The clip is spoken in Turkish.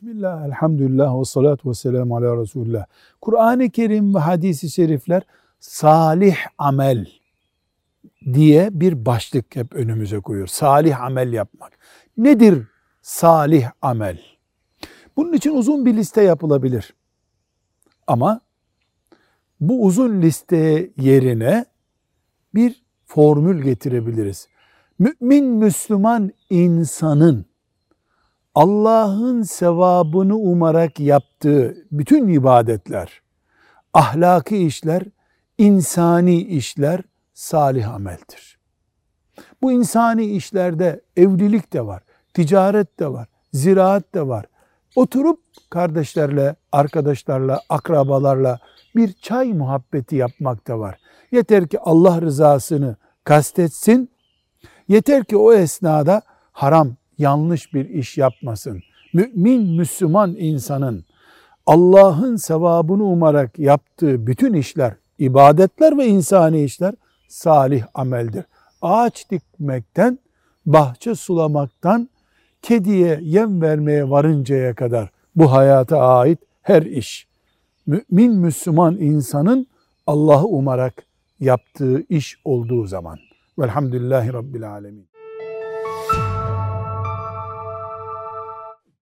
Bismillah, elhamdülillah ve salatu ve selamu ala Resulullah. Kur'an-ı Kerim ve hadisi şerifler salih amel diye bir başlık hep önümüze koyuyor. Salih amel yapmak. Nedir salih amel? Bunun için uzun bir liste yapılabilir. Ama bu uzun liste yerine bir formül getirebiliriz. Mümin Müslüman insanın Allah'ın sevabını umarak yaptığı bütün ibadetler, ahlaki işler, insani işler salih ameldir. Bu insani işlerde evlilik de var, ticaret de var, ziraat de var. Oturup kardeşlerle, arkadaşlarla, akrabalarla bir çay muhabbeti yapmak da var. Yeter ki Allah rızasını kastetsin, yeter ki o esnada haram, yanlış bir iş yapmasın. Mümin, Müslüman insanın Allah'ın sevabını umarak yaptığı bütün işler, ibadetler ve insani işler salih ameldir. Ağaç dikmekten, bahçe sulamaktan, kediye yem vermeye varıncaya kadar bu hayata ait her iş. Mümin Müslüman insanın Allah'ı umarak yaptığı iş olduğu zaman. Velhamdülillahi Rabbil Alemin.